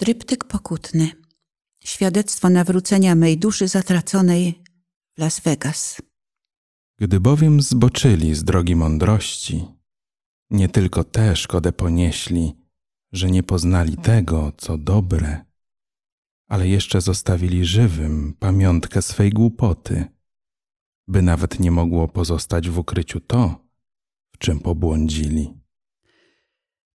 Tryptyk pokutny. Świadectwo nawrócenia mej duszy zatraconej w Las Vegas. Gdy bowiem zboczyli z drogi mądrości, nie tylko tę szkodę ponieśli, że nie poznali tego, co dobre, ale jeszcze zostawili żywym pamiątkę swej głupoty, by nawet nie mogło pozostać w ukryciu to, w czym pobłądzili.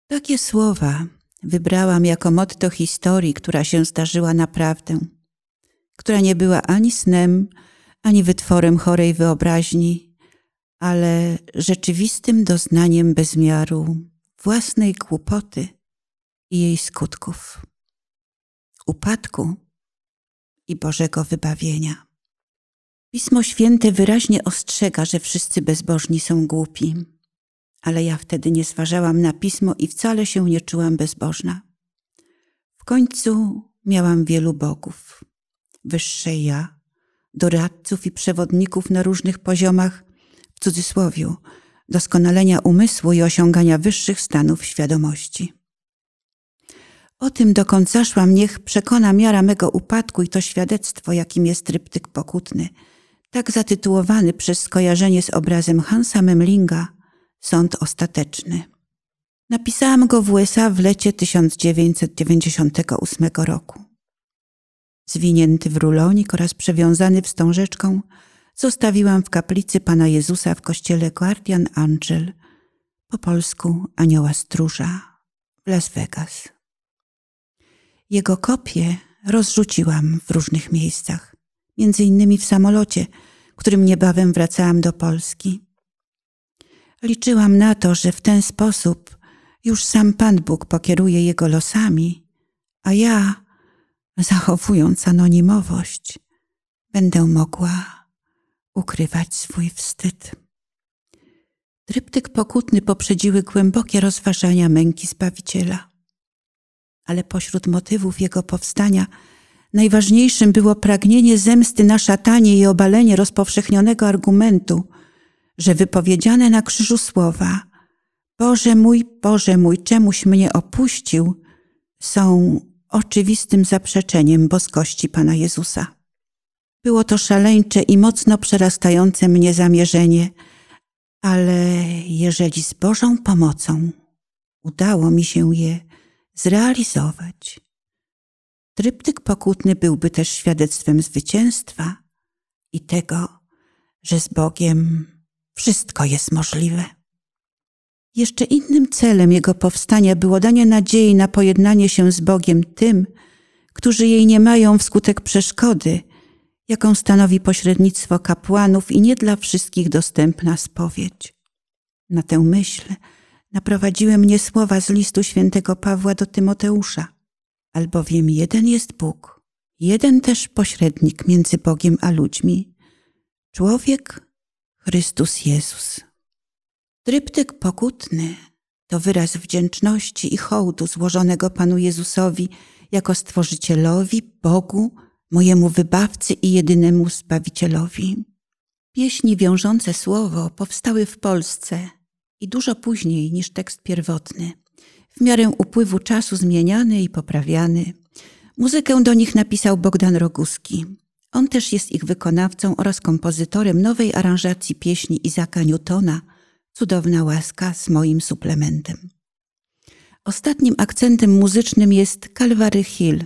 Takie słowa wybrałam jako motto historii, która się zdarzyła naprawdę, która nie była ani snem, ani wytworem chorej wyobraźni, ale rzeczywistym doznaniem bezmiaru własnej głupoty i jej skutków, upadku i Bożego wybawienia. Pismo Święte wyraźnie ostrzega, że wszyscy bezbożni są głupi, ale ja wtedy nie zważałam na pismo i wcale się nie czułam bezbożna. W końcu miałam wielu bogów, wyższe ja, doradców i przewodników na różnych poziomach, w cudzysłowiu, doskonalenia umysłu i osiągania wyższych stanów świadomości. O tym, dokąd zaszłam, niech przekona miara mego upadku i to świadectwo, jakim jest tryptyk pokutny, tak zatytułowany przez skojarzenie z obrazem Hansa Memlinga Sąd Ostateczny. Napisałam go w USA w lecie 1998 roku. Zwinięty w rulonik oraz przewiązany wstążeczką, zostawiłam w kaplicy Pana Jezusa w kościele Guardian Angel, po polsku Anioła Stróża, w Las Vegas. Jego kopię rozrzuciłam w różnych miejscach, między innymi w samolocie, którym niebawem wracałam do Polski. Liczyłam na to, że w ten sposób już sam Pan Bóg pokieruje jego losami, a ja, zachowując anonimowość, będę mogła ukrywać swój wstyd. Tryptyk pokutny poprzedziły głębokie rozważania męki Zbawiciela ale pośród motywów jego powstania najważniejszym było pragnienie zemsty na szatanie i obalenie rozpowszechnionego argumentu, że wypowiedziane na krzyżu słowa Boże mój, Boże mój, czemuś mnie opuścił, są oczywistym zaprzeczeniem boskości Pana Jezusa. Było to szaleńcze i mocno przerastające mnie zamierzenie, ale jeżeli z Bożą pomocą udało mi się je zrealizować. Tryptyk pokutny byłby też świadectwem zwycięstwa i tego, że z Bogiem wszystko jest możliwe. Jeszcze innym celem jego powstania było danie nadziei na pojednanie się z Bogiem tym, którzy jej nie mają wskutek przeszkody, jaką stanowi pośrednictwo kapłanów i nie dla wszystkich dostępna spowiedź. Na tę myśl naprowadziły mnie słowa z listu świętego Pawła do Tymoteusza. Albowiem jeden jest Bóg, jeden też pośrednik między Bogiem a ludźmi, człowiek Chrystus Jezus. Tryptyk pokutny to wyraz wdzięczności i hołdu złożonego Panu Jezusowi jako Stworzycielowi, Bogu, mojemu Wybawcy i jedynemu Zbawicielowi. Pieśni wiążące słowo powstały w Polsce i dużo później niż tekst pierwotny, w miarę upływu czasu zmieniany i poprawiany. Muzykę do nich napisał Bogdan Roguski. On też jest ich wykonawcą oraz kompozytorem nowej aranżacji pieśni Izaka Newtona Cudowna łaska z moim suplementem. Ostatnim akcentem muzycznym jest Calvary Hill,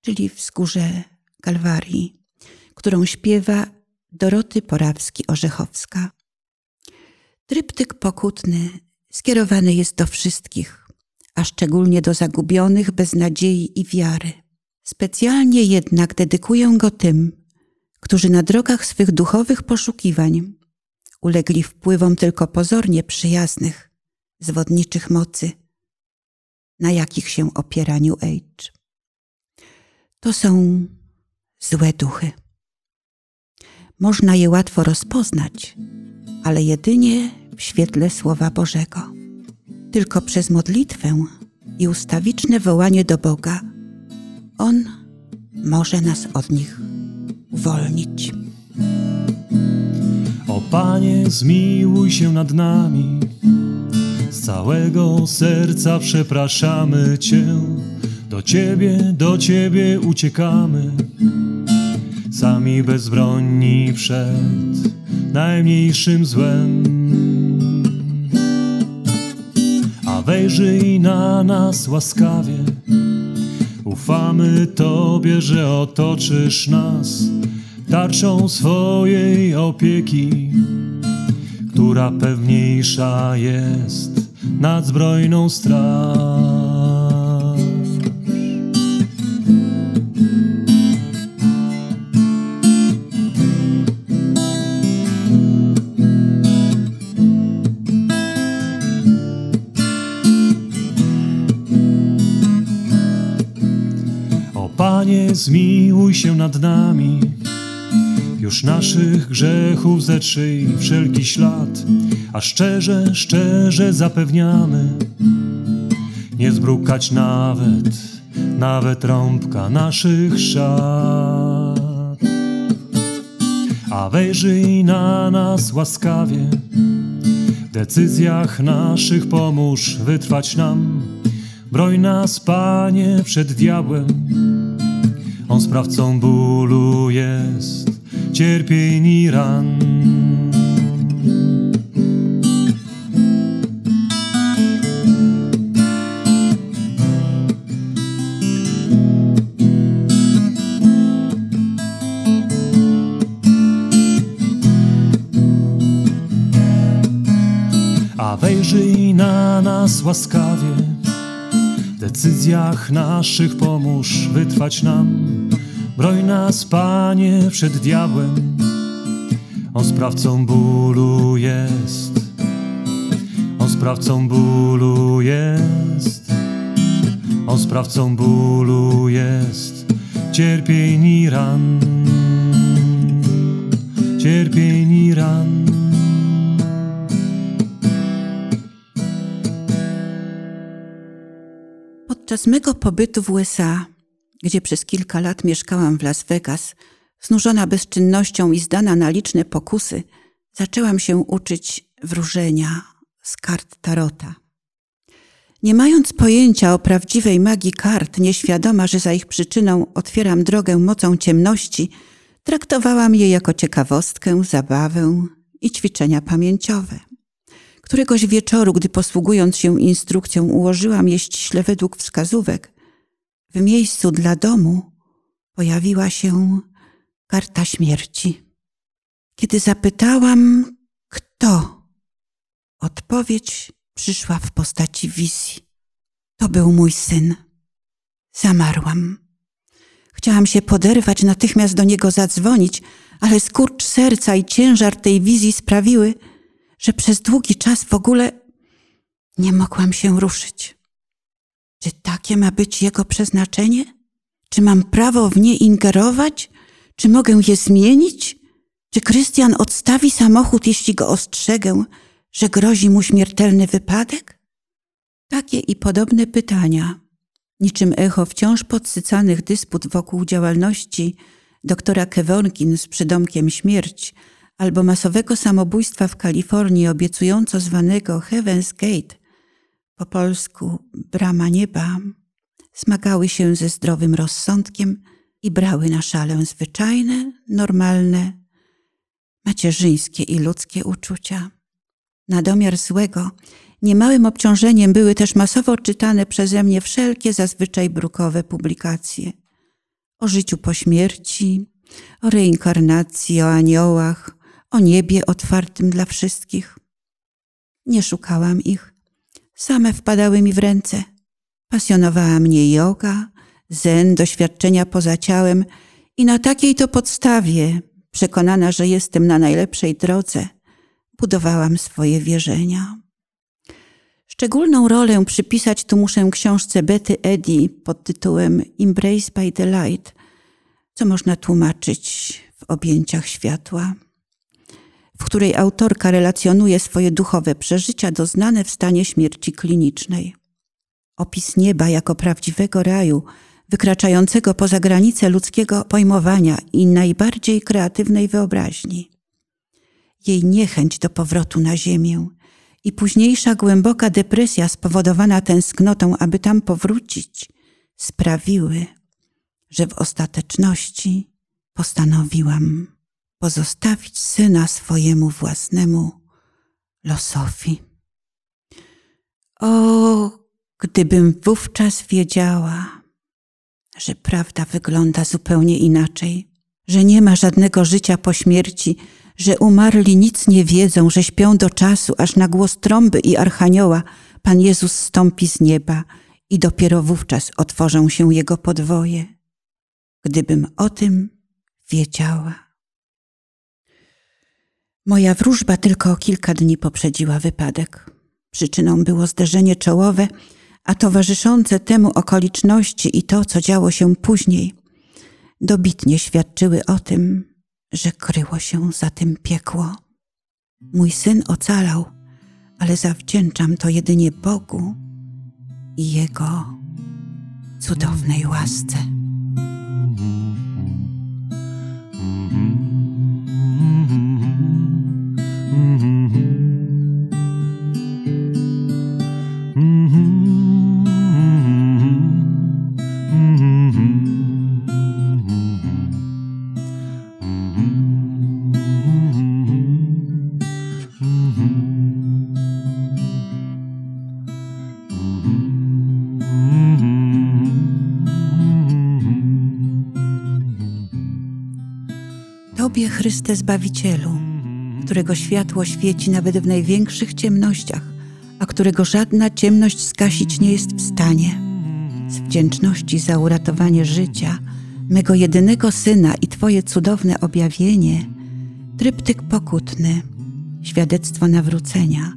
czyli wzgórze Kalwarii, którą śpiewa Doroty Porawski-Orzechowska. Tryptyk pokutny skierowany jest do wszystkich, a szczególnie do zagubionych bez nadziei i wiary. Specjalnie jednak dedykuję go tym, którzy na drogach swych duchowych poszukiwań ulegli wpływom tylko pozornie przyjaznych, zwodniczych mocy, na jakich się opiera New Age. To są złe duchy. Można je łatwo rozpoznać, ale jedynie w świetle Słowa Bożego. Tylko przez modlitwę i ustawiczne wołanie do Boga On może nas od nich uwolnić. O Panie, zmiłuj się nad nami. Z całego serca przepraszamy Cię Do Ciebie, do Ciebie uciekamy, sami bezbronni przed najmniejszym złem. A wejrzyj na nas łaskawie, ufamy Tobie, że otoczysz nas tarczą swojej opieki, która pewniejsza jest nad zbrojną straż. Zmiłuj się nad nami, już naszych grzechów zetrzyj wszelki ślad, a szczerze, szczerze zapewniamy, nie zbrukać nawet, nawet rąbka naszych szat. A wejrzyj na nas łaskawie, w decyzjach naszych pomóż wytrwać nam, broń nas, Panie, przed diabłem, on sprawcą bólu jest, cierpień i ran. A wejrzyj na nas łaskawie, decyzjach naszych pomóż wytrwać nam. Broń nas, Panie, przed diabłem, on sprawcą bólu jest. On sprawcą bólu jest. On sprawcą bólu jest. Cierpień i ran. Cierpień i ran. Podczas mego pobytu w USA, gdzie przez kilka lat mieszkałam w Las Vegas, znużona bezczynnością i zdana na liczne pokusy, zaczęłam się uczyć wróżenia z kart tarota. Nie mając pojęcia o prawdziwej magii kart, nieświadoma, że za ich przyczyną otwieram drogę mocą ciemności, traktowałam je jako ciekawostkę, zabawę i ćwiczenia pamięciowe. Któregoś wieczoru, gdy posługując się instrukcją ułożyłam je ściśle według wskazówek, w miejscu dla domu pojawiła się karta śmierci. Kiedy zapytałam, kto, odpowiedź przyszła w postaci wizji. To był mój syn. Zamarłam. Chciałam się poderwać, natychmiast do niego zadzwonić, ale skurcz serca i ciężar tej wizji sprawiły, że przez długi czas w ogóle nie mogłam się ruszyć. Czy takie ma być jego przeznaczenie? Czy mam prawo w nie ingerować? Czy mogę je zmienić? Czy Krystian odstawi samochód, jeśli go ostrzegę, że grozi mu śmiertelny wypadek? Takie i podobne pytania, niczym echo wciąż podsycanych dysput wokół działalności doktora Kevorkin z przydomkiem Śmierć albo masowego samobójstwa w Kalifornii obiecująco zwanego Heaven's Gate, po polsku Brama Nieba, smagały się ze zdrowym rozsądkiem i brały na szalę zwyczajne, normalne, macierzyńskie i ludzkie uczucia. Na domiar złego, niemałym obciążeniem były też masowo czytane przeze mnie wszelkie zazwyczaj brukowe publikacje. O życiu po śmierci, o reinkarnacji, o aniołach, o niebie otwartym dla wszystkich. Nie szukałam ich, same wpadały mi w ręce. Pasjonowała mnie yoga, zen, doświadczenia poza ciałem i na takiej to podstawie, przekonana, że jestem na najlepszej drodze, budowałam swoje wierzenia. Szczególną rolę przypisać tu muszę książce Betty Eddy pod tytułem Embrace by the Light, co można tłumaczyć w objęciach światła, której autorka relacjonuje swoje duchowe przeżycia doznane w stanie śmierci klinicznej. Opis nieba jako prawdziwego raju, wykraczającego poza granice ludzkiego pojmowania i najbardziej kreatywnej wyobraźni. Jej niechęć do powrotu na ziemię i późniejsza głęboka depresja spowodowana tęsknotą, aby tam powrócić, sprawiły, że w ostateczności postanowiłam pozostawić syna swojemu własnemu losowi. O, gdybym wówczas wiedziała, że prawda wygląda zupełnie inaczej, że nie ma żadnego życia po śmierci, że umarli nic nie wiedzą, że śpią do czasu, aż na głos trąby i archanioła Pan Jezus stąpi z nieba i dopiero wówczas otworzą się Jego podwoje. Gdybym o tym wiedziała. Moja wróżba tylko o kilka dni poprzedziła wypadek. Przyczyną było zderzenie czołowe, a towarzyszące temu okoliczności i to, co działo się później, dobitnie świadczyły o tym, że kryło się za tym piekło. Mój syn ocalał, ale zawdzięczam to jedynie Bogu i Jego cudownej łasce. Chryste Zbawicielu, którego światło świeci nawet w największych ciemnościach, a którego żadna ciemność skasić nie jest w stanie. Z wdzięczności za uratowanie życia, mego jedynego syna i Twoje cudowne objawienie, tryptyk pokutny, świadectwo nawrócenia,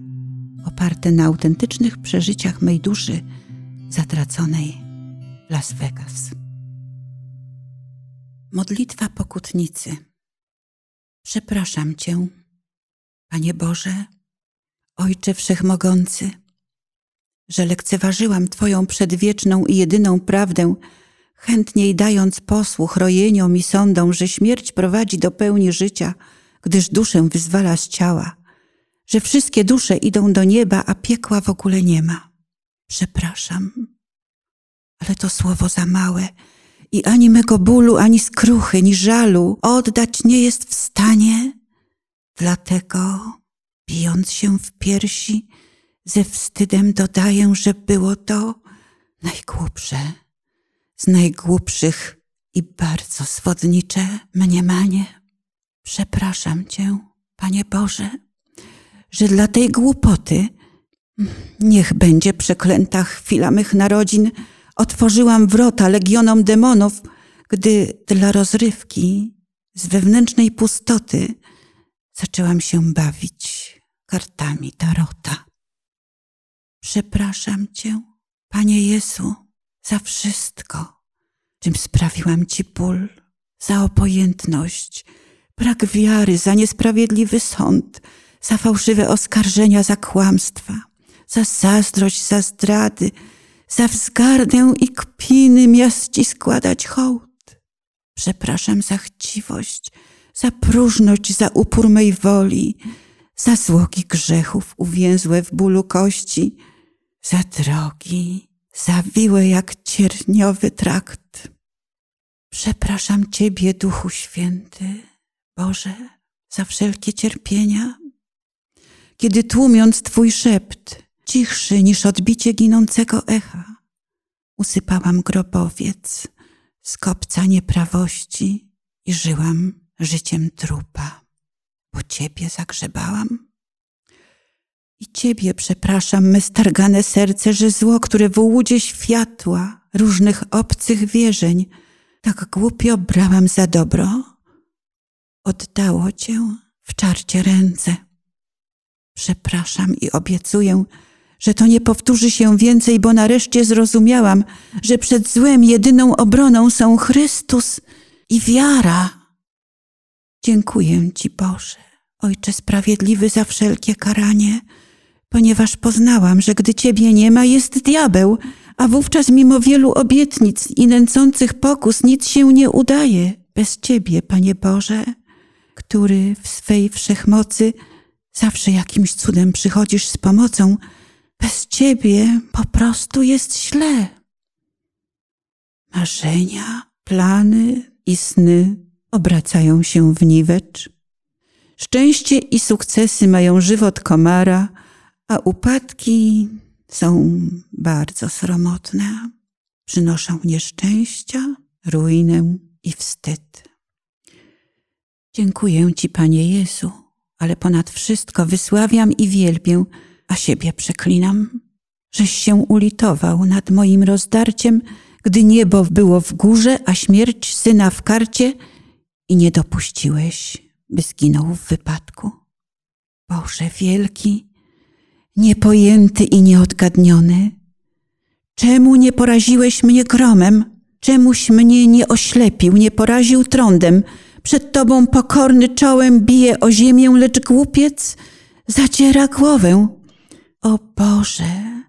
oparte na autentycznych przeżyciach mej duszy zatraconej w Las Vegas. Modlitwa pokutnicy. Przepraszam Cię, Panie Boże, Ojcze Wszechmogący, że lekceważyłam Twoją przedwieczną i jedyną prawdę, chętniej dając posłuch rojeniom i sądom, że śmierć prowadzi do pełni życia, gdyż duszę wyzwala z ciała, że wszystkie dusze idą do nieba, a piekła w ogóle nie ma. Przepraszam, ale to słowo za małe i ani mego bólu, ani skruchy, ni żalu oddać nie jest w stanie. Dlatego, bijąc się w piersi, ze wstydem dodaję, że było to najgłupsze z najgłupszych i bardzo swodnicze mniemanie. Przepraszam Cię, Panie Boże, że dla tej głupoty, niech będzie przeklęta chwila mych narodzin, otworzyłam wrota legionom demonów, gdy dla rozrywki z wewnętrznej pustoty zaczęłam się bawić kartami tarota. Przepraszam Cię, Panie Jezu, za wszystko, czym sprawiłam Ci ból, za obojętność, brak wiary, za niesprawiedliwy sąd, za fałszywe oskarżenia, za kłamstwa, za zazdrość, za zdrady, za wzgardę i kpiny miast Ci składać hołd. Przepraszam za chciwość, za próżność, za upór mej woli, za złogi grzechów uwięzłe w bólu kości, za drogi, zawiłe jak cierniowy trakt. Przepraszam Ciebie, Duchu Święty, Boże, za wszelkie cierpienia, kiedy tłumiąc Twój szept, cichszy niż odbicie ginącego echa, usypałam grobowiec z kopca nieprawości i żyłam życiem trupa, bo Ciebie zagrzebałam. I Ciebie przepraszam, me stargane serce, że zło, które w łudzie światła różnych obcych wierzeń tak głupio brałam za dobro, oddało Cię w czarcie ręce. Przepraszam i obiecuję, że to nie powtórzy się więcej, bo nareszcie zrozumiałam, że przed złem jedyną obroną są Chrystus i wiara. Dziękuję Ci, Boże, Ojcze Sprawiedliwy, za wszelkie karanie, ponieważ poznałam, że gdy Ciebie nie ma, jest diabeł, a wówczas mimo wielu obietnic i nęcących pokus nic się nie udaje bez Ciebie, Panie Boże, który w swej wszechmocy zawsze jakimś cudem przychodzisz z pomocą, bez Ciebie po prostu jest źle. Marzenia, plany i sny obracają się w niwecz. Szczęście i sukcesy mają żywot komara, a upadki są bardzo sromotne. Przynoszą nieszczęścia, ruinę i wstyd. Dziękuję Ci, Panie Jezu, ale ponad wszystko wysławiam i wielbię, a siebie przeklinam, żeś się ulitował nad moim rozdarciem, gdy niebo było w górze, a śmierć syna w karcie i nie dopuściłeś, by zginął w wypadku. Boże wielki, niepojęty i nieodgadniony, czemu nie poraziłeś mnie gromem? Czemuś mnie nie oślepił, nie poraził trądem? Przed Tobą pokorny czołem bije o ziemię, lecz głupiec zaciera głowę. O Boże,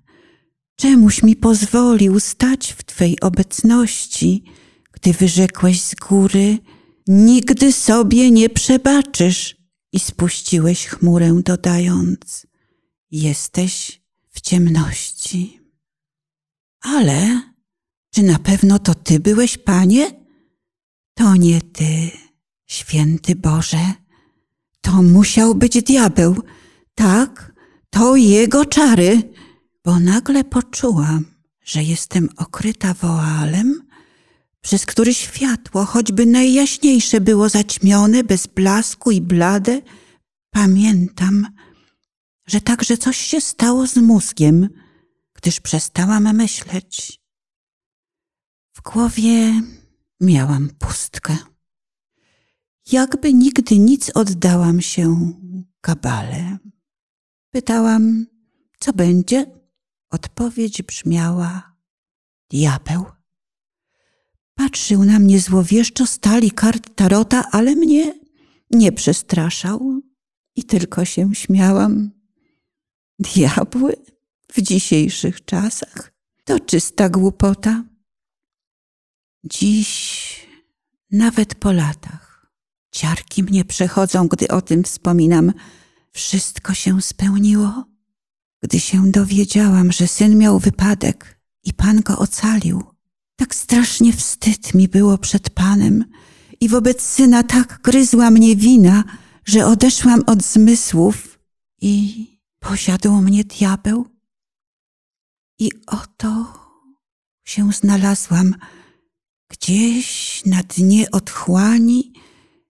czemuś mi pozwolił stać w Twej obecności, gdy wyrzekłeś z góry, nigdy sobie nie przebaczysz i spuściłeś chmurę dodając, jesteś w ciemności. Ale czy na pewno to Ty byłeś, Panie? To nie Ty, święty Boże. To musiał być diabeł. Tak, to jego czary. Bo nagle poczułam, że jestem okryta woalem, przez który światło, choćby najjaśniejsze było zaćmione, bez blasku i blade, pamiętam, że także coś się stało z mózgiem, gdyż przestałam myśleć. W głowie miałam pustkę. Jakby nigdy nic oddałam się kabale. Pytałam, co będzie? Odpowiedź brzmiała diabeł. Patrzył na mnie złowieszczo stali kart tarota, ale mnie nie przestraszał i tylko się śmiałam. Diabły w dzisiejszych czasach to czysta głupota. Dziś, nawet po latach, ciarki mnie przechodzą, gdy o tym wspominam. Wszystko się spełniło. Gdy się dowiedziałam, że syn miał wypadek i pan go ocalił, tak strasznie wstyd mi było przed panem i wobec syna tak gryzła mnie wina, że odeszłam od zmysłów i posiadł mnie diabeł. I oto się znalazłam gdzieś na dnie otchłani,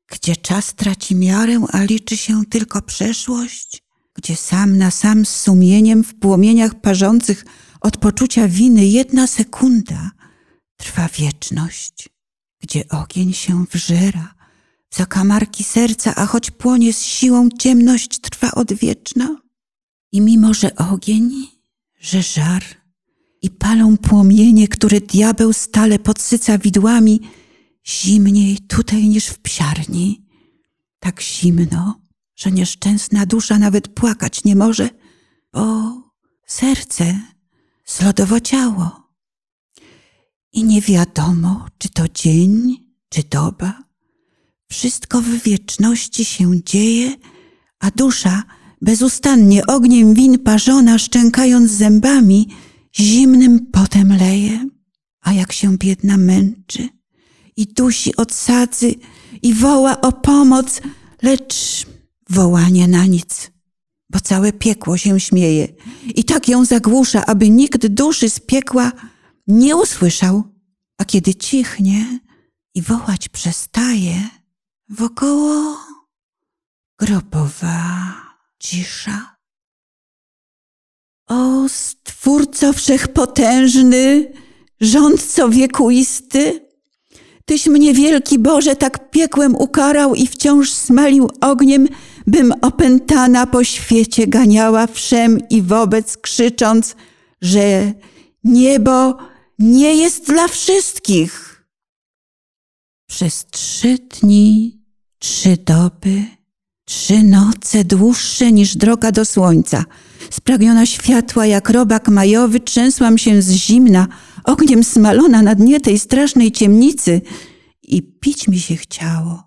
gdzie czas traci miarę, a liczy się tylko przeszłość, gdzie sam na sam z sumieniem w płomieniach parzących od poczucia winy jedna sekunda trwa wieczność, gdzie ogień się wżera w zakamarki serca, a choć płonie z siłą, ciemność trwa odwieczna. I mimo, że ogień, że żar i palą płomienie, które diabeł stale podsyca widłami, zimniej tutaj niż w psiarni. Tak zimno, że nieszczęsna dusza nawet płakać nie może, bo serce zlodowociało. I nie wiadomo, czy to dzień, czy doba. Wszystko w wieczności się dzieje, a dusza bezustannie ogniem win parzona, szczękając zębami, zimnym potem leje. A jak się biedna męczy i dusi od sadzy i woła o pomoc, lecz wołanie na nic, bo całe piekło się śmieje i tak ją zagłusza, aby nikt duszy z piekła nie usłyszał. A kiedy cichnie i wołać przestaje, wokoło grobowa cisza. O Stwórco Wszechpotężny, Rządco wiekuisty, Tyś mnie wielki Boże tak piekłem ukarał i wciąż smalił ogniem, bym opętana po świecie ganiała wszem i wobec, krzycząc, że niebo nie jest dla wszystkich. Przez trzy dni, trzy doby, trzy noce dłuższe niż droga do słońca, spragniona światła jak robak majowy, trzęsłam się z zimna, ogniem smalona na dnie tej strasznej ciemnicy i pić mi się chciało,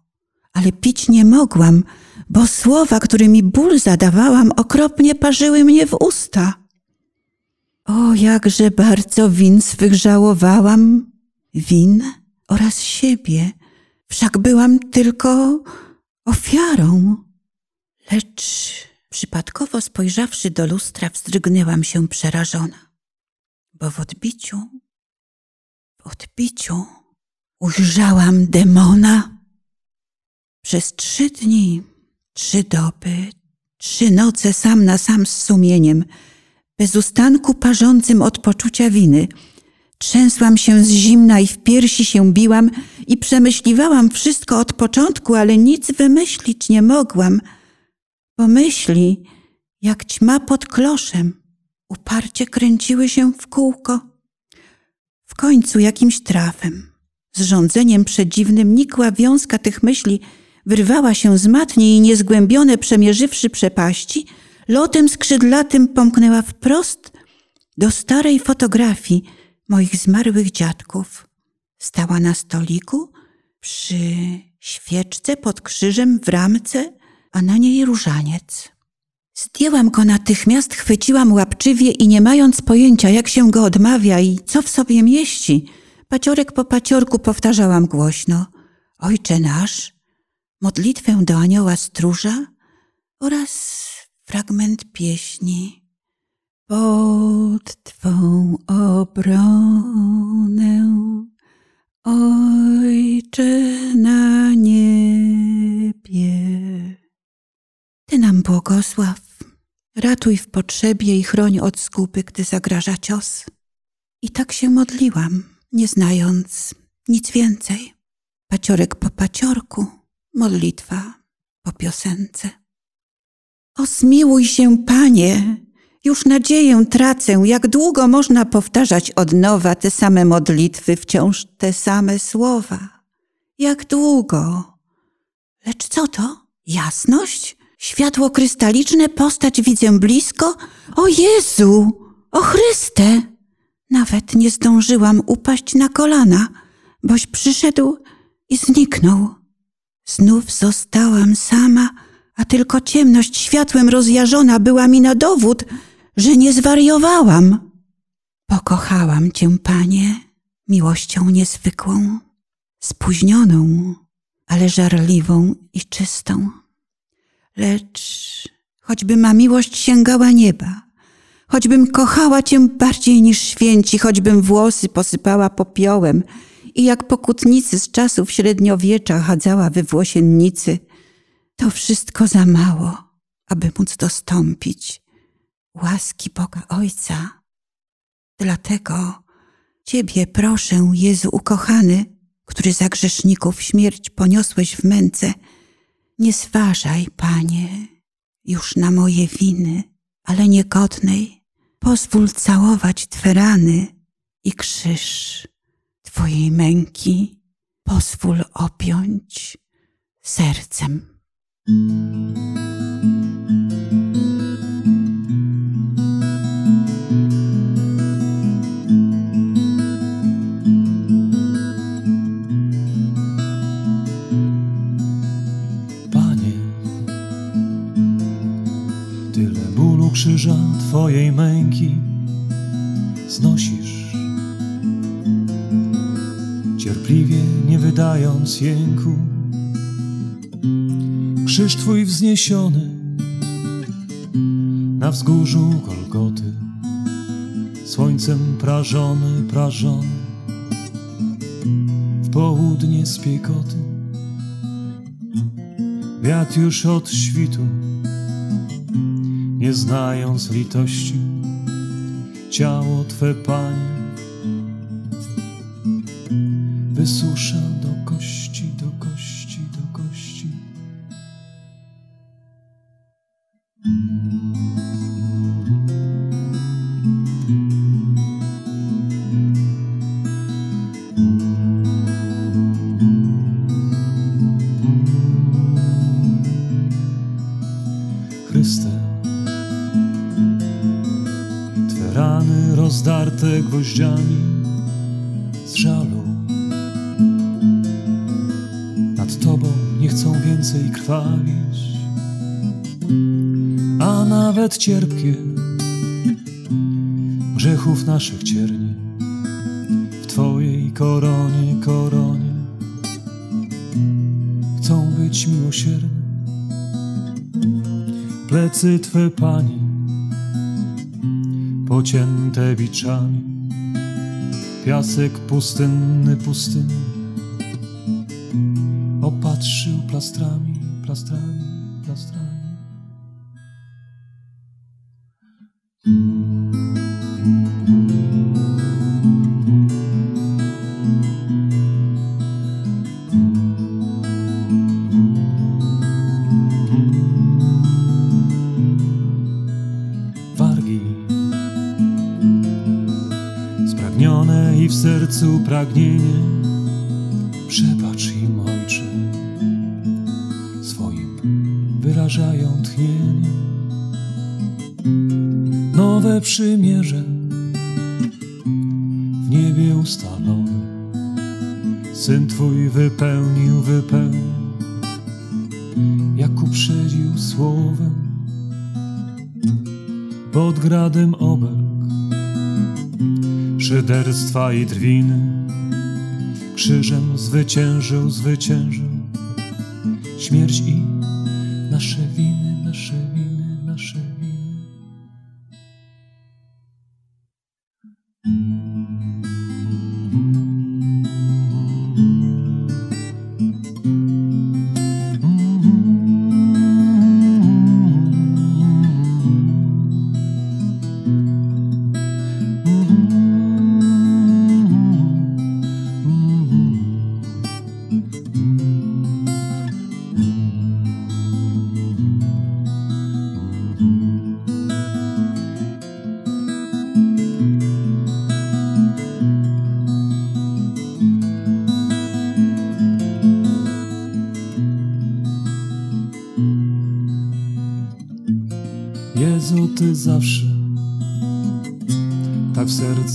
ale pić nie mogłam, bo słowa, którymi ból zadawałam, okropnie parzyły mnie w usta. O, jakże bardzo win swych żałowałam, win oraz siebie. Wszak byłam tylko ofiarą. Lecz przypadkowo spojrzawszy do lustra, wzdrygnęłam się przerażona, bo w odbiciu, w odbiciu ujrzałam demona. Przez trzy dni, trzy doby, trzy noce sam na sam z sumieniem, bez ustanku parzącym od poczucia winy – Trzęsłam się z zimna i w piersi się biłam i przemyśliwałam wszystko od początku, ale nic wymyślić nie mogłam, bo myśli, jak ćma pod kloszem, uparcie kręciły się w kółko. W końcu jakimś trafem, zrządzeniem przedziwnym nikła wiązka tych myśli wyrwała się z matni i niezgłębione przemierzywszy przepaści, lotem skrzydlatym pomknęła wprost do starej fotografii – moich zmarłych dziadków. Stała na stoliku przy świeczce pod krzyżem w ramce, a na niej różaniec. Zdjęłam go natychmiast, chwyciłam łapczywie i nie mając pojęcia, jak się go odmawia i co w sobie mieści, paciorek po paciorku powtarzałam głośno Ojcze nasz, modlitwę do anioła stróża oraz fragment pieśni pod Twą obronę, Ojcze na niebie. Ty nam błogosław, ratuj w potrzebie i chroń od zguby, gdy zagraża cios. I tak się modliłam, nie znając nic więcej. Paciorek po paciorku, modlitwa po piosence. O zmiłuj się, Panie, już nadzieję tracę, jak długo można powtarzać od nowa te same modlitwy, wciąż te same słowa. Jak długo? Lecz co to? Jasność? Światło krystaliczne, postać widzę blisko? O Jezu! O Chryste! Nawet nie zdążyłam upaść na kolana, boś przyszedł i zniknął. Znów zostałam sama, a tylko ciemność światłem rozjażona była mi na dowód, że nie zwariowałam. Pokochałam Cię, Panie, miłością niezwykłą, spóźnioną, ale żarliwą i czystą. Lecz choćby ma miłość sięgała nieba, choćbym kochała Cię bardziej niż święci, choćbym włosy posypała popiołem i jak pokutnicy z czasów średniowiecza chadzała we włosiennicy, to wszystko za mało, aby móc dostąpić łaski Boga Ojca. Dlatego Ciebie proszę, Jezu ukochany, który za grzeszników śmierć poniosłeś w męce, nie zważaj, Panie, już na moje winy, ale niegodnej, pozwól całować Twe rany i krzyż Twojej męki, pozwól opiąć sercem. Krzyża Twojej męki znosisz. Cierpliwie nie wydając jęku, krzyż Twój wzniesiony na wzgórzu Golgoty, słońcem prażony, prażony, w południe spiekoty. Wiatr już od świtu nie znając litości, ciało Twe, Panie, wysusza cierpkie grzechów naszych cierni w Twojej koronie, koronie chcą być miłosierne. Plecy Twe, Pani, pocięte biczami, piasek pustynny, pustynny, opatrzył plastrami, plastrami, plastrami. Pragnienie Przebacz im, Ojcze Swoim wyrażają tchnienie. Nowe przymierze W niebie ustalone Syn Twój wypełnił, wypełnił. Jak uprzedził słowem. Pod gradem obelg, szyderstwa i drwiny, krzyżem zwyciężył, zwyciężył. Śmierć i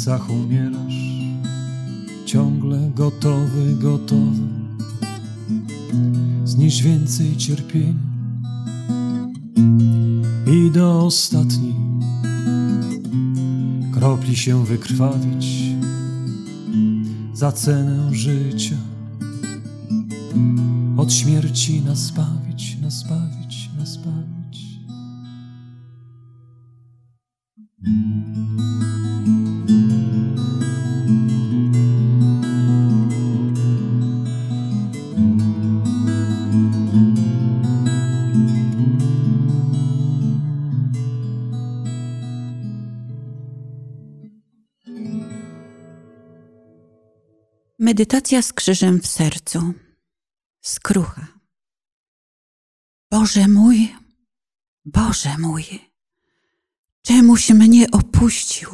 w sercach umierasz, ciągle gotowy, gotowy, znieść więcej cierpienia. I do ostatniej kropli się wykrwawić. Za cenę życia, od śmierci nas zbawić, Medytacja z krzyżem w sercu. Skrucha. Boże mój, Boże mój, czemuś mnie opuścił?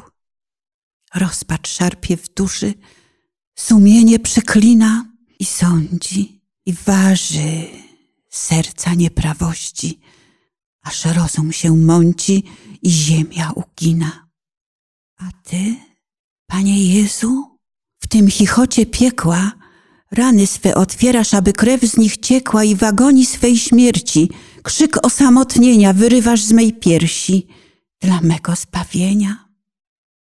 Rozpacz szarpie w duszy, sumienie przeklina i sądzi i waży serca nieprawości, aż rozum się mąci i ziemia ugina. A Ty, Panie Jezu, w tym chichocie piekła rany swe otwierasz, aby krew z nich ciekła i w agonii swej śmierci krzyk osamotnienia wyrywasz z mej piersi dla mego zbawienia.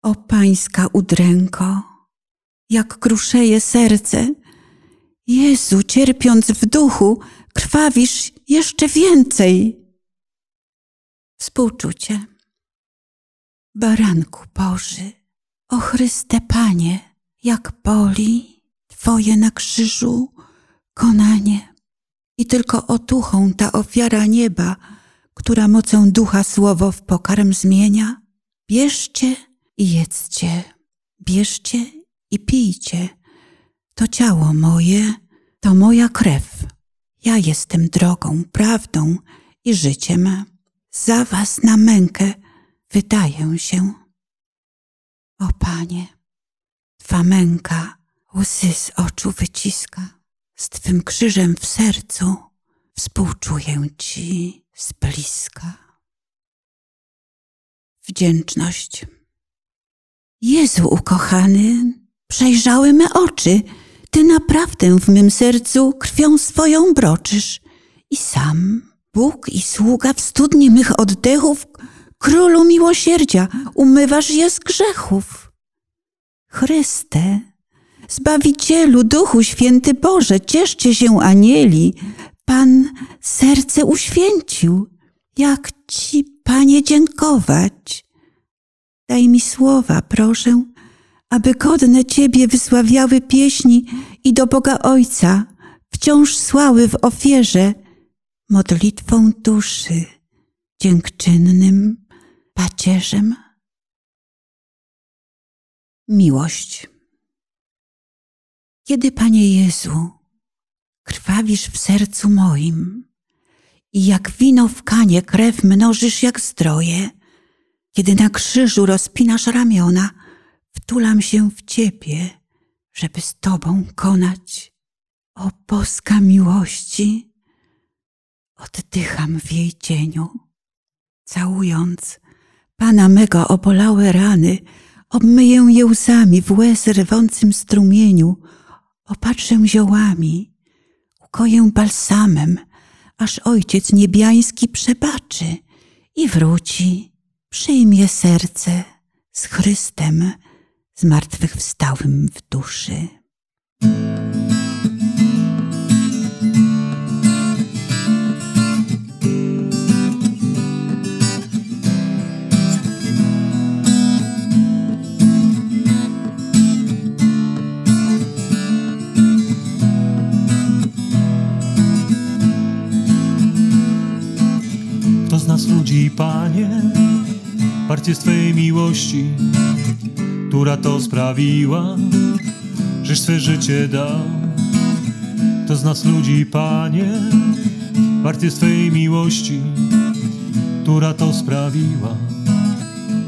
O pańska udręko, jak kruszeje serce, Jezu, cierpiąc w duchu, krwawisz jeszcze więcej. Współczucie. Baranku Boży, o Chryste Panie, jak boli Twoje na krzyżu konanie. I tylko otuchą ta ofiara nieba, która mocą ducha słowo w pokarm zmienia. Bierzcie i jedzcie, bierzcie i pijcie. To ciało moje, to moja krew. Ja jestem drogą, prawdą i życiem. Za was na mękę wydaję się. O Panie, Twa męka łzy z oczu wyciska, z Twym krzyżem w sercu współczuję Ci z bliska. Wdzięczność. Jezu ukochany, przejrzały me oczy, Ty naprawdę w mym sercu krwią swoją broczysz i sam, Bóg i sługa w studni mych oddechów, Królu miłosierdzia, umywasz je z grzechów. Chryste, Zbawicielu, Duchu Święty Boże, cieszcie się anieli. Pan serce uświęcił. Jak Ci, Panie, dziękować? Daj mi słowa, proszę, aby godne Ciebie wysławiały pieśni i do Boga Ojca wciąż słały w ofierze modlitwą duszy, dziękczynnym pacierzem. Miłość. Kiedy, Panie Jezu, krwawisz w sercu moim i jak wino w kanie krew mnożysz jak zdroje, kiedy na krzyżu rozpinasz ramiona, wtulam się w Ciebie, żeby z Tobą konać. O boska miłości, oddycham w jej cieniu, całując Pana mego obolałe rany, obmyję je łzami w łez rwącym strumieniu, opatrzę ziołami, ukoję balsamem, aż Ojciec niebiański przebaczy i wróci, przyjmie serce z Chrystem zmartwychwstałym w duszy. Ludzi, Panie, parcie Twej miłości, która to sprawiła, żeś swe życie dał. Kto z nas ludzi, Panie, partie z Twej miłości, która to sprawiła,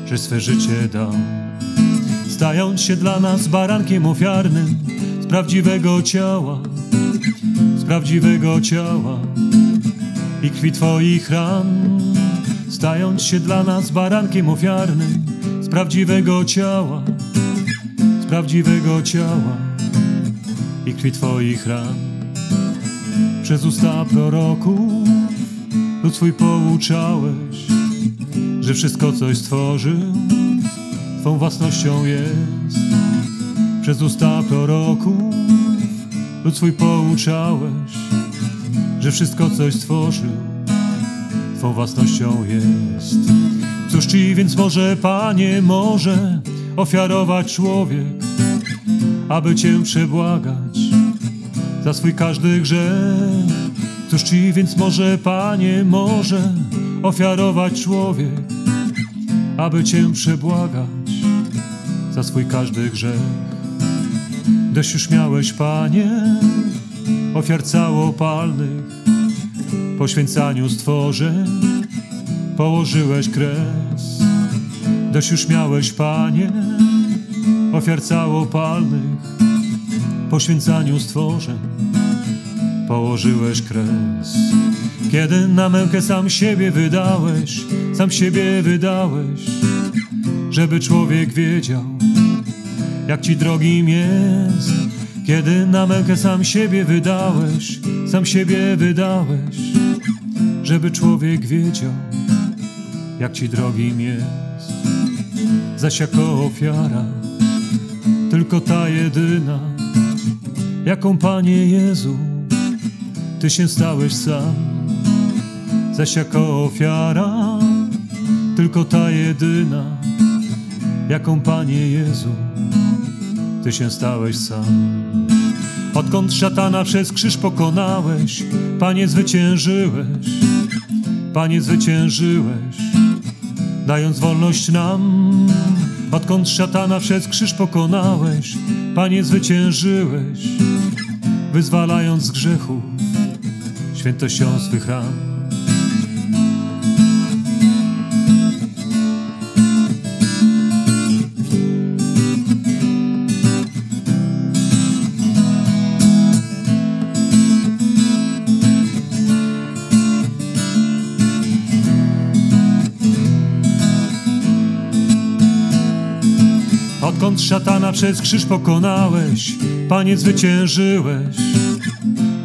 żeś swe życie dał. Stając się dla nas barankiem ofiarnym z prawdziwego ciała, z prawdziwego ciała i krwi Twoich ran, stając się dla nas barankiem ofiarnym z prawdziwego ciała, z prawdziwego ciała i krwi Twoich ran. Przez usta proroków lud swój pouczałeś, że wszystko coś stworzył, Twą własnością jest. Przez usta proroków lud swój pouczałeś, że wszystko coś stworzył, Twą własnością jest. Cóż Ci więc może, Panie, może ofiarować człowiek, aby Cię przebłagać za swój każdy grzech? Cóż Ci więc może, Panie, może ofiarować człowiek, aby Cię przebłagać za swój każdy grzech? Dość już miałeś, Panie, ofiar całopalnych, poświęcaniu stworzeń położyłeś kres. Dość już miałeś, Panie, ofiar całopalnych, poświęcaniu stworzeń położyłeś kres. Kiedy na mękę sam siebie wydałeś, sam siebie wydałeś, żeby człowiek wiedział, jak ci drogim jest. Kiedy na mękę sam siebie wydałeś, sam siebie wydałeś, żeby człowiek wiedział, jak ci drogim jest. Zaś jako ofiara, tylko ta jedyna, jaką Panie Jezu, Ty się stałeś sam. Zaś jako ofiara, tylko ta jedyna, jaką Panie Jezu, Ty się stałeś sam. Odkąd szatana przez krzyż pokonałeś, Panie zwyciężyłeś, Panie zwyciężyłeś, dając wolność nam. Odkąd szatana przez krzyż pokonałeś, Panie zwyciężyłeś, wyzwalając z grzechów świętością swych ran. Odkąd szatana przez krzyż pokonałeś, Panie zwyciężyłeś,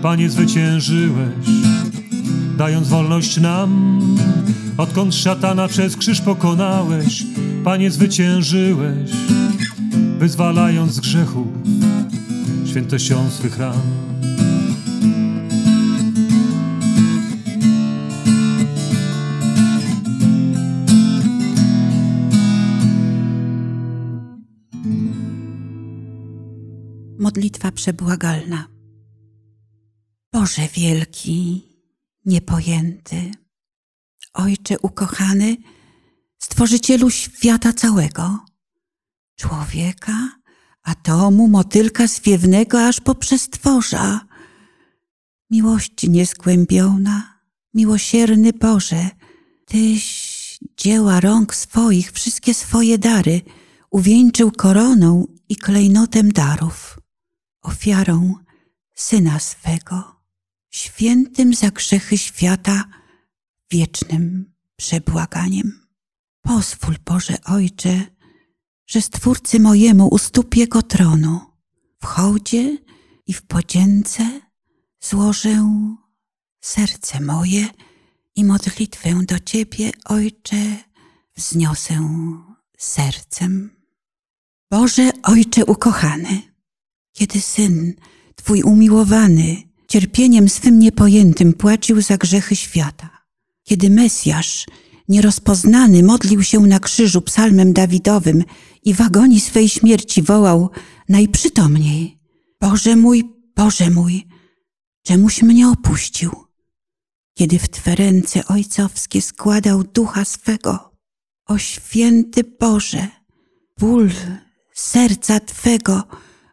Panie zwyciężyłeś, dając wolność nam. Odkąd szatana przez krzyż pokonałeś, Panie zwyciężyłeś, wyzwalając z grzechów świętością swych ran. Modlitwa przebłagalna. Boże wielki, niepojęty, Ojcze ukochany, Stworzycielu świata całego, człowieka, atomu, motylka zwiewnego, aż poprzez tworza. Miłość nieskłębiona, miłosierny Boże, Tyś dzieła rąk swoich, wszystkie swoje dary uwieńczył koroną i klejnotem darów, ofiarą Syna swego, świętym za grzechy świata, wiecznym przebłaganiem. Pozwól, Boże Ojcze, że Stwórcy mojemu u stóp Jego tronu, w hołdzie i w podzięce złożę serce moje i modlitwę do Ciebie, Ojcze, wzniosę sercem. Boże Ojcze ukochany, kiedy Syn Twój umiłowany cierpieniem swym niepojętym płacił za grzechy świata, kiedy Mesjasz nierozpoznany modlił się na krzyżu psalmem Dawidowym i w agonii swej śmierci wołał najprzytomniej: Boże mój, Boże mój, czemuś mnie opuścił? Kiedy w Twe ręce ojcowskie składał ducha swego, o święty Boże, ból serca Twego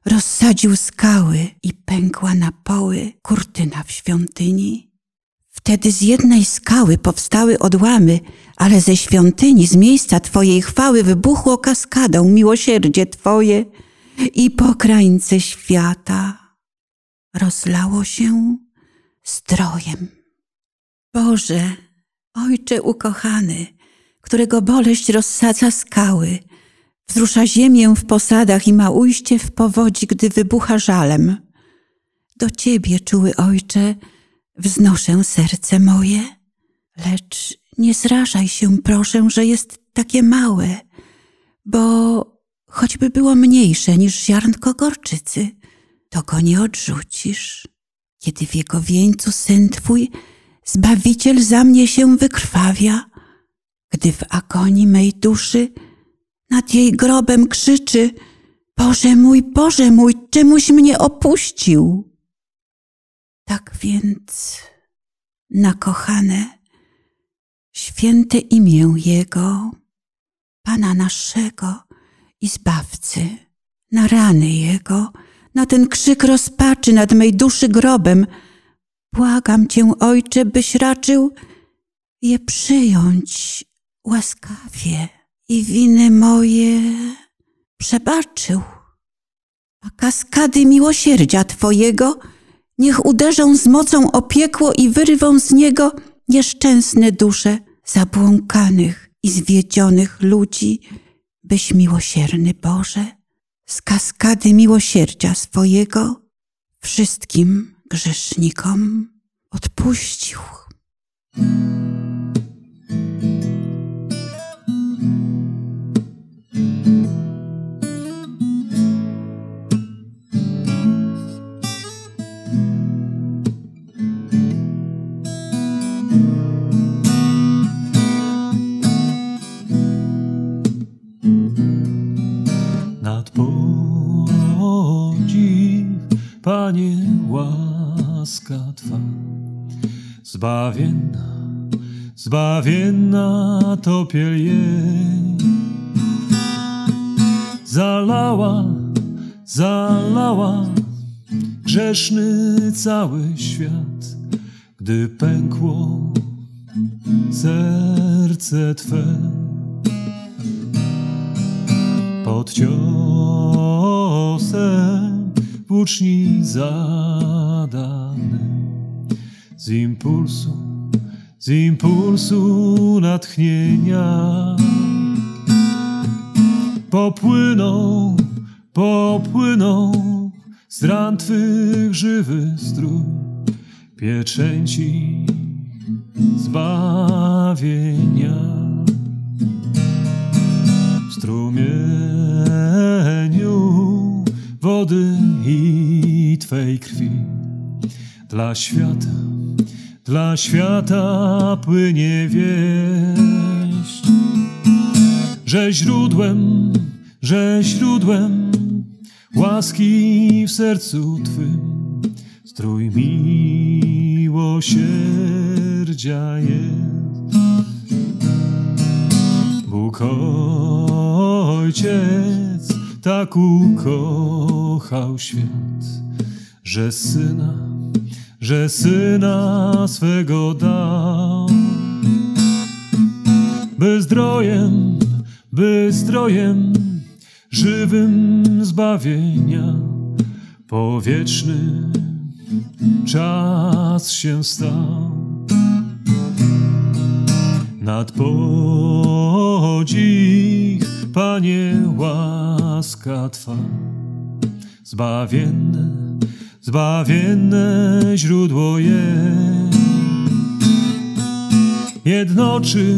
rozsadził skały i pękła na poły kurtyna w świątyni. Wtedy z jednej skały powstały odłamy, ale ze świątyni, z miejsca Twojej chwały wybuchło kaskadą miłosierdzie Twoje i po krańce świata rozlało się zdrojem. Boże, Ojcze ukochany, którego boleść rozsadza skały, wzrusza ziemię w posadach i ma ujście w powodzi, gdy wybucha żalem. Do Ciebie, czuły Ojcze, wznoszę serce moje, lecz nie zrażaj się, proszę, że jest takie małe, bo choćby było mniejsze niż ziarnko gorczycy, to go nie odrzucisz. Kiedy w jego wieńcu syn twój, Zbawiciel za mnie się wykrwawia, gdy w agonii mej duszy nad jej grobem krzyczy Boże mój, Boże mój, czemuś mnie opuścił. Tak więc, na kochane, święte imię Jego, Pana naszego i Zbawcy, na rany Jego, na ten krzyk rozpaczy nad mej duszy grobem, błagam Cię, Ojcze, byś raczył je przyjąć łaskawie i winy moje przebaczył. A kaskady miłosierdzia Twojego niech uderzą z mocą o piekło i wyrwą z niego nieszczęsne dusze zabłąkanych i zwiedzionych ludzi, byś miłosierny Boże, z kaskady miłosierdzia swojego wszystkim grzesznikom odpuścił. Zbawienna, zbawienna topiel jej. Zalała, zalała grzeszny cały świat, gdy pękło serce Twe. Pod ciosem włóczni Z impulsu, z impulsu natchnienia. Popłyną, popłyną z ran Twych żywy strój. Pieczęci zbawienia. W strumieniu wody i Twej krwi. Dla świata, dla świata płynie wieść, że źródłem, że źródłem łaski w sercu Twym strój miłosierdzia jest. Bóg Ojciec tak ukochał świat, że Syna, że Syna swego dał. By zdrojem, by zdrojem żywym zbawienia powieczny czas się stał. Nad podziw, Panie, łaska Twa, zbawienne, zbawienne źródło jest. Jednoczy,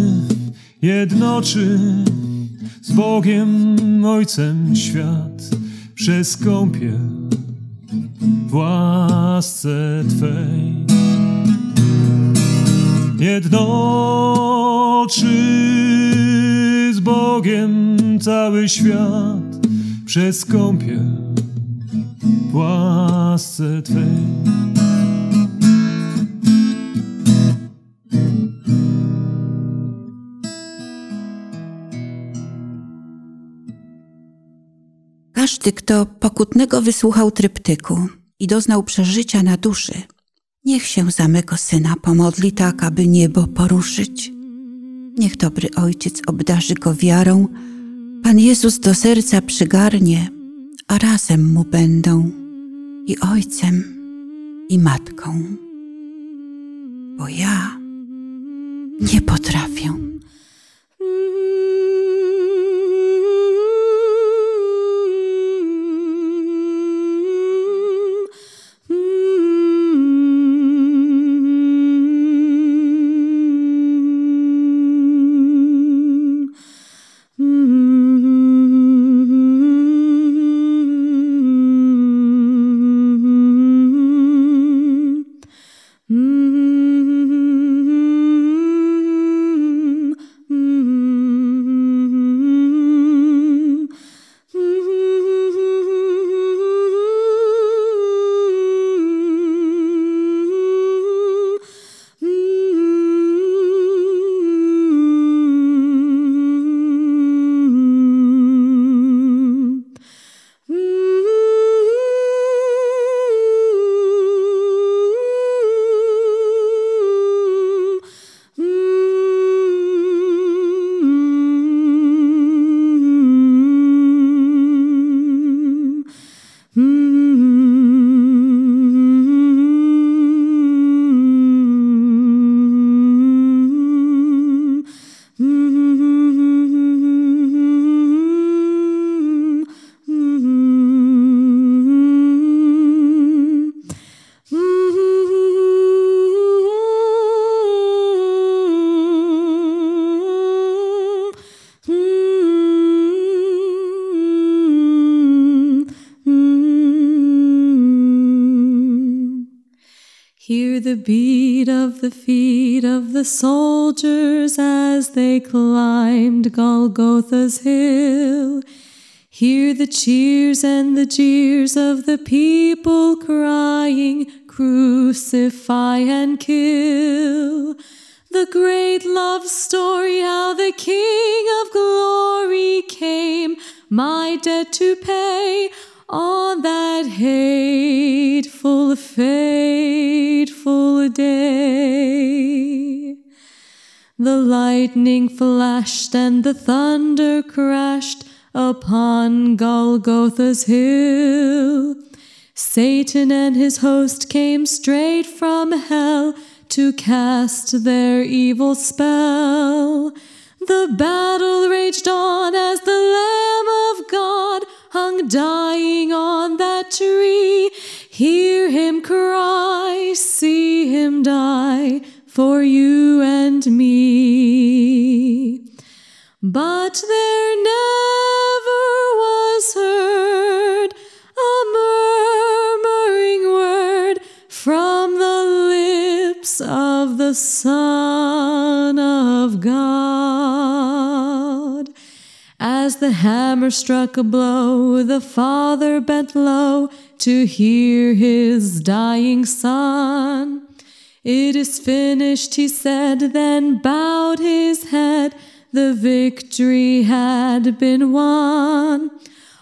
jednoczy z Bogiem Ojcem świat przez kąpiel w łasce Twej. Jednoczy z Bogiem cały świat przez kąpiel łasce Twej. Każdy, kto pokutnego wysłuchał tryptyku i doznał przeżycia na duszy, niech się za mego syna pomodli tak, aby niebo poruszyć. Niech dobry ojciec obdarzy go wiarą, Pan Jezus do serca przygarnie, a razem mu będą i ojcem, i matką. Bo ja nie potrafię. The feet of the soldiers as they climbed Golgotha's hill. Hear the cheers and the jeers of the people crying, Crucify and kill. The great love and the thunder crashed upon Golgotha's hill. Satan and his host came straight from hell to cast their evil spell. The battle raged on as the Lamb of God hung dying on that tree. Hear him cry, see him die for you and me. But there never was heard a murmuring word from the lips of the Son of God. As the hammer struck a blow, the Father bent low to hear his dying Son. It is finished, he said, then bowed his head the victory had been won.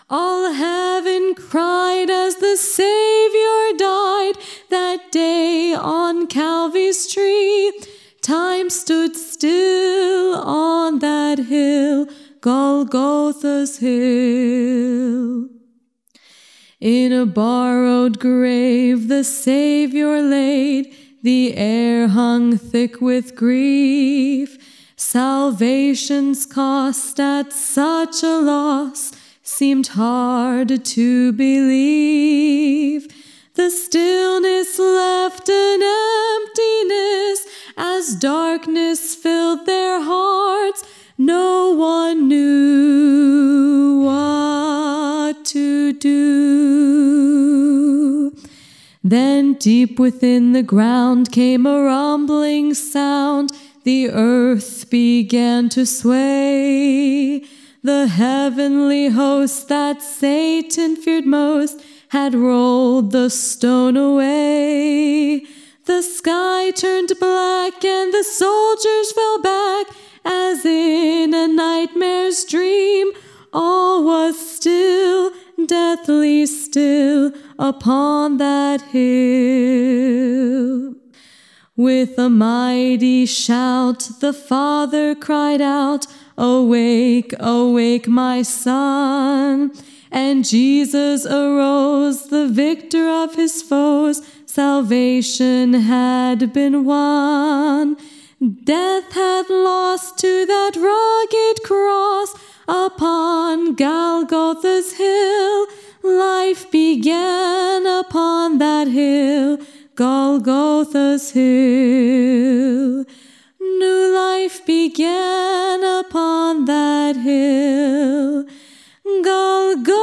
All heaven cried as the Savior died that day on Calvary's tree. Time stood still on that hill, Golgotha's hill. In a borrowed grave the Savior laid, the air hung thick with grief. Salvation's cost at such a loss seemed hard to believe. The stillness left an emptiness as darkness filled their hearts. No one knew what to do. Then deep within the ground came a rumbling sound. The earth began to sway. The heavenly host that Satan feared most had rolled the stone away. The sky turned black and the soldiers fell back as in a nightmare's dream. All was still, deathly still upon that hill. With a mighty shout, the Father cried out, Awake, awake, my son. And Jesus arose, the victor of his foes. Salvation had been won. Death had lost to that rugged cross upon Golgotha's hill. Life began upon that hill, Golgotha's hill. New life began upon that hill. Golgotha's